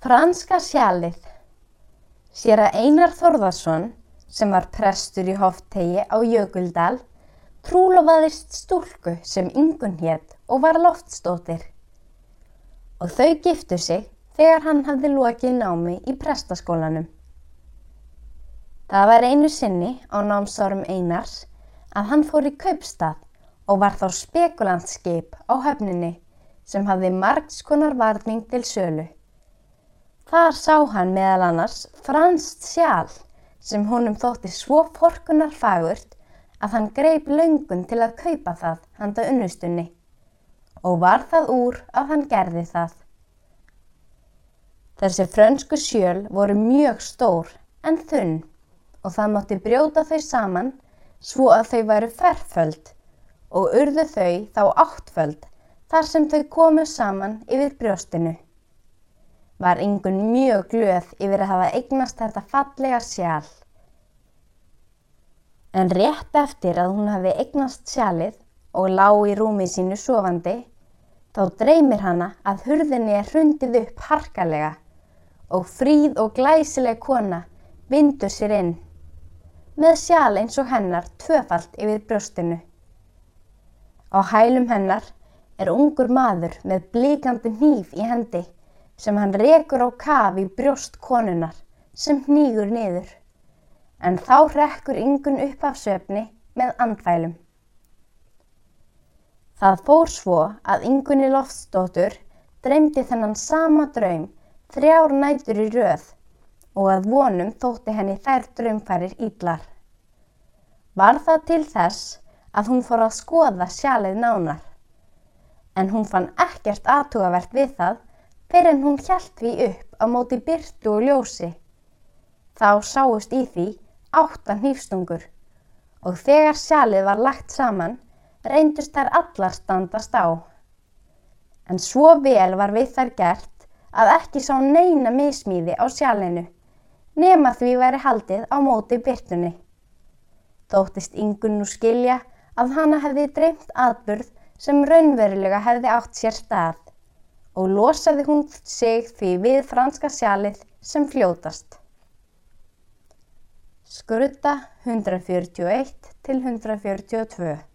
Franska sjalið Sér að Einar Þórðarsson, sem var prestur í Hoftegi á Jökuldal, trúlofaðist stúlku sem yngun hétt og var loftstóttir. Og þau giftu sig þegar hann hafði lokið námi í prestaskólanum. Það var einu sinni á námsárum Einars að hann fór í kaupstað og var þá spekulantskip á höfninni sem hafði margskonar varning til sölu. Þar sá hann meðal annars franskt sjál sem honum þótti svo forkunar fagurt að hann greip löngun til að kaupa það handa unnustunni og var það úr að hann gerði það. Þessi frönsku sjöl voru mjög stór en þunn og það mátti brjóta þau saman svo að þau væru ferföld og urðu þau þá áttföld þar sem þau komu saman yfir brjóstinu var Ingun mjög glöð yfir að hafa eignast þetta fallega sjál. En rétt eftir að hún hafi eignast sjálið og lág í rúmi sínu sofandi, þá dreymir hana að hurðinni er hrundið upp harkalega og fríð og glæsileg kona vindur sér inn, með sjál eins og hennar tvöfalt yfir brjóstinu. Á hælum hennar er ungur maður með blíkandi hníf í hendi sem hann rekur á kaf í brjóst konunar sem hnýgur niður. En þá rekkur yngun upp af söfni með andvælum. Það fór svo að yngunni loftstóttur dreymdi þennan sama draum þrjár nætur í röð og að vonum þótti henni þær draumfærir ídlar. Var það til þess að hún fór að skoða sjalið nánar, en hún fann ekkert aðtugavert við það fyrir en hún hjælt því upp á móti byrtu og ljósi. Þá sáust í því áttan hýfstungur og þegar sjalið var lagt saman reyndust þær allar standast á. En svo vel var við þær gert að ekki sá neina mismíði á sjalinu nema því væri haldið á móti byrtunni. Þóttist yngun nú skilja að hana hefði dreymt atburð sem raunverulega hefði átt sér stað og losaði hún sig því við franska sjalið sem fljótast. Skurða 141 til 142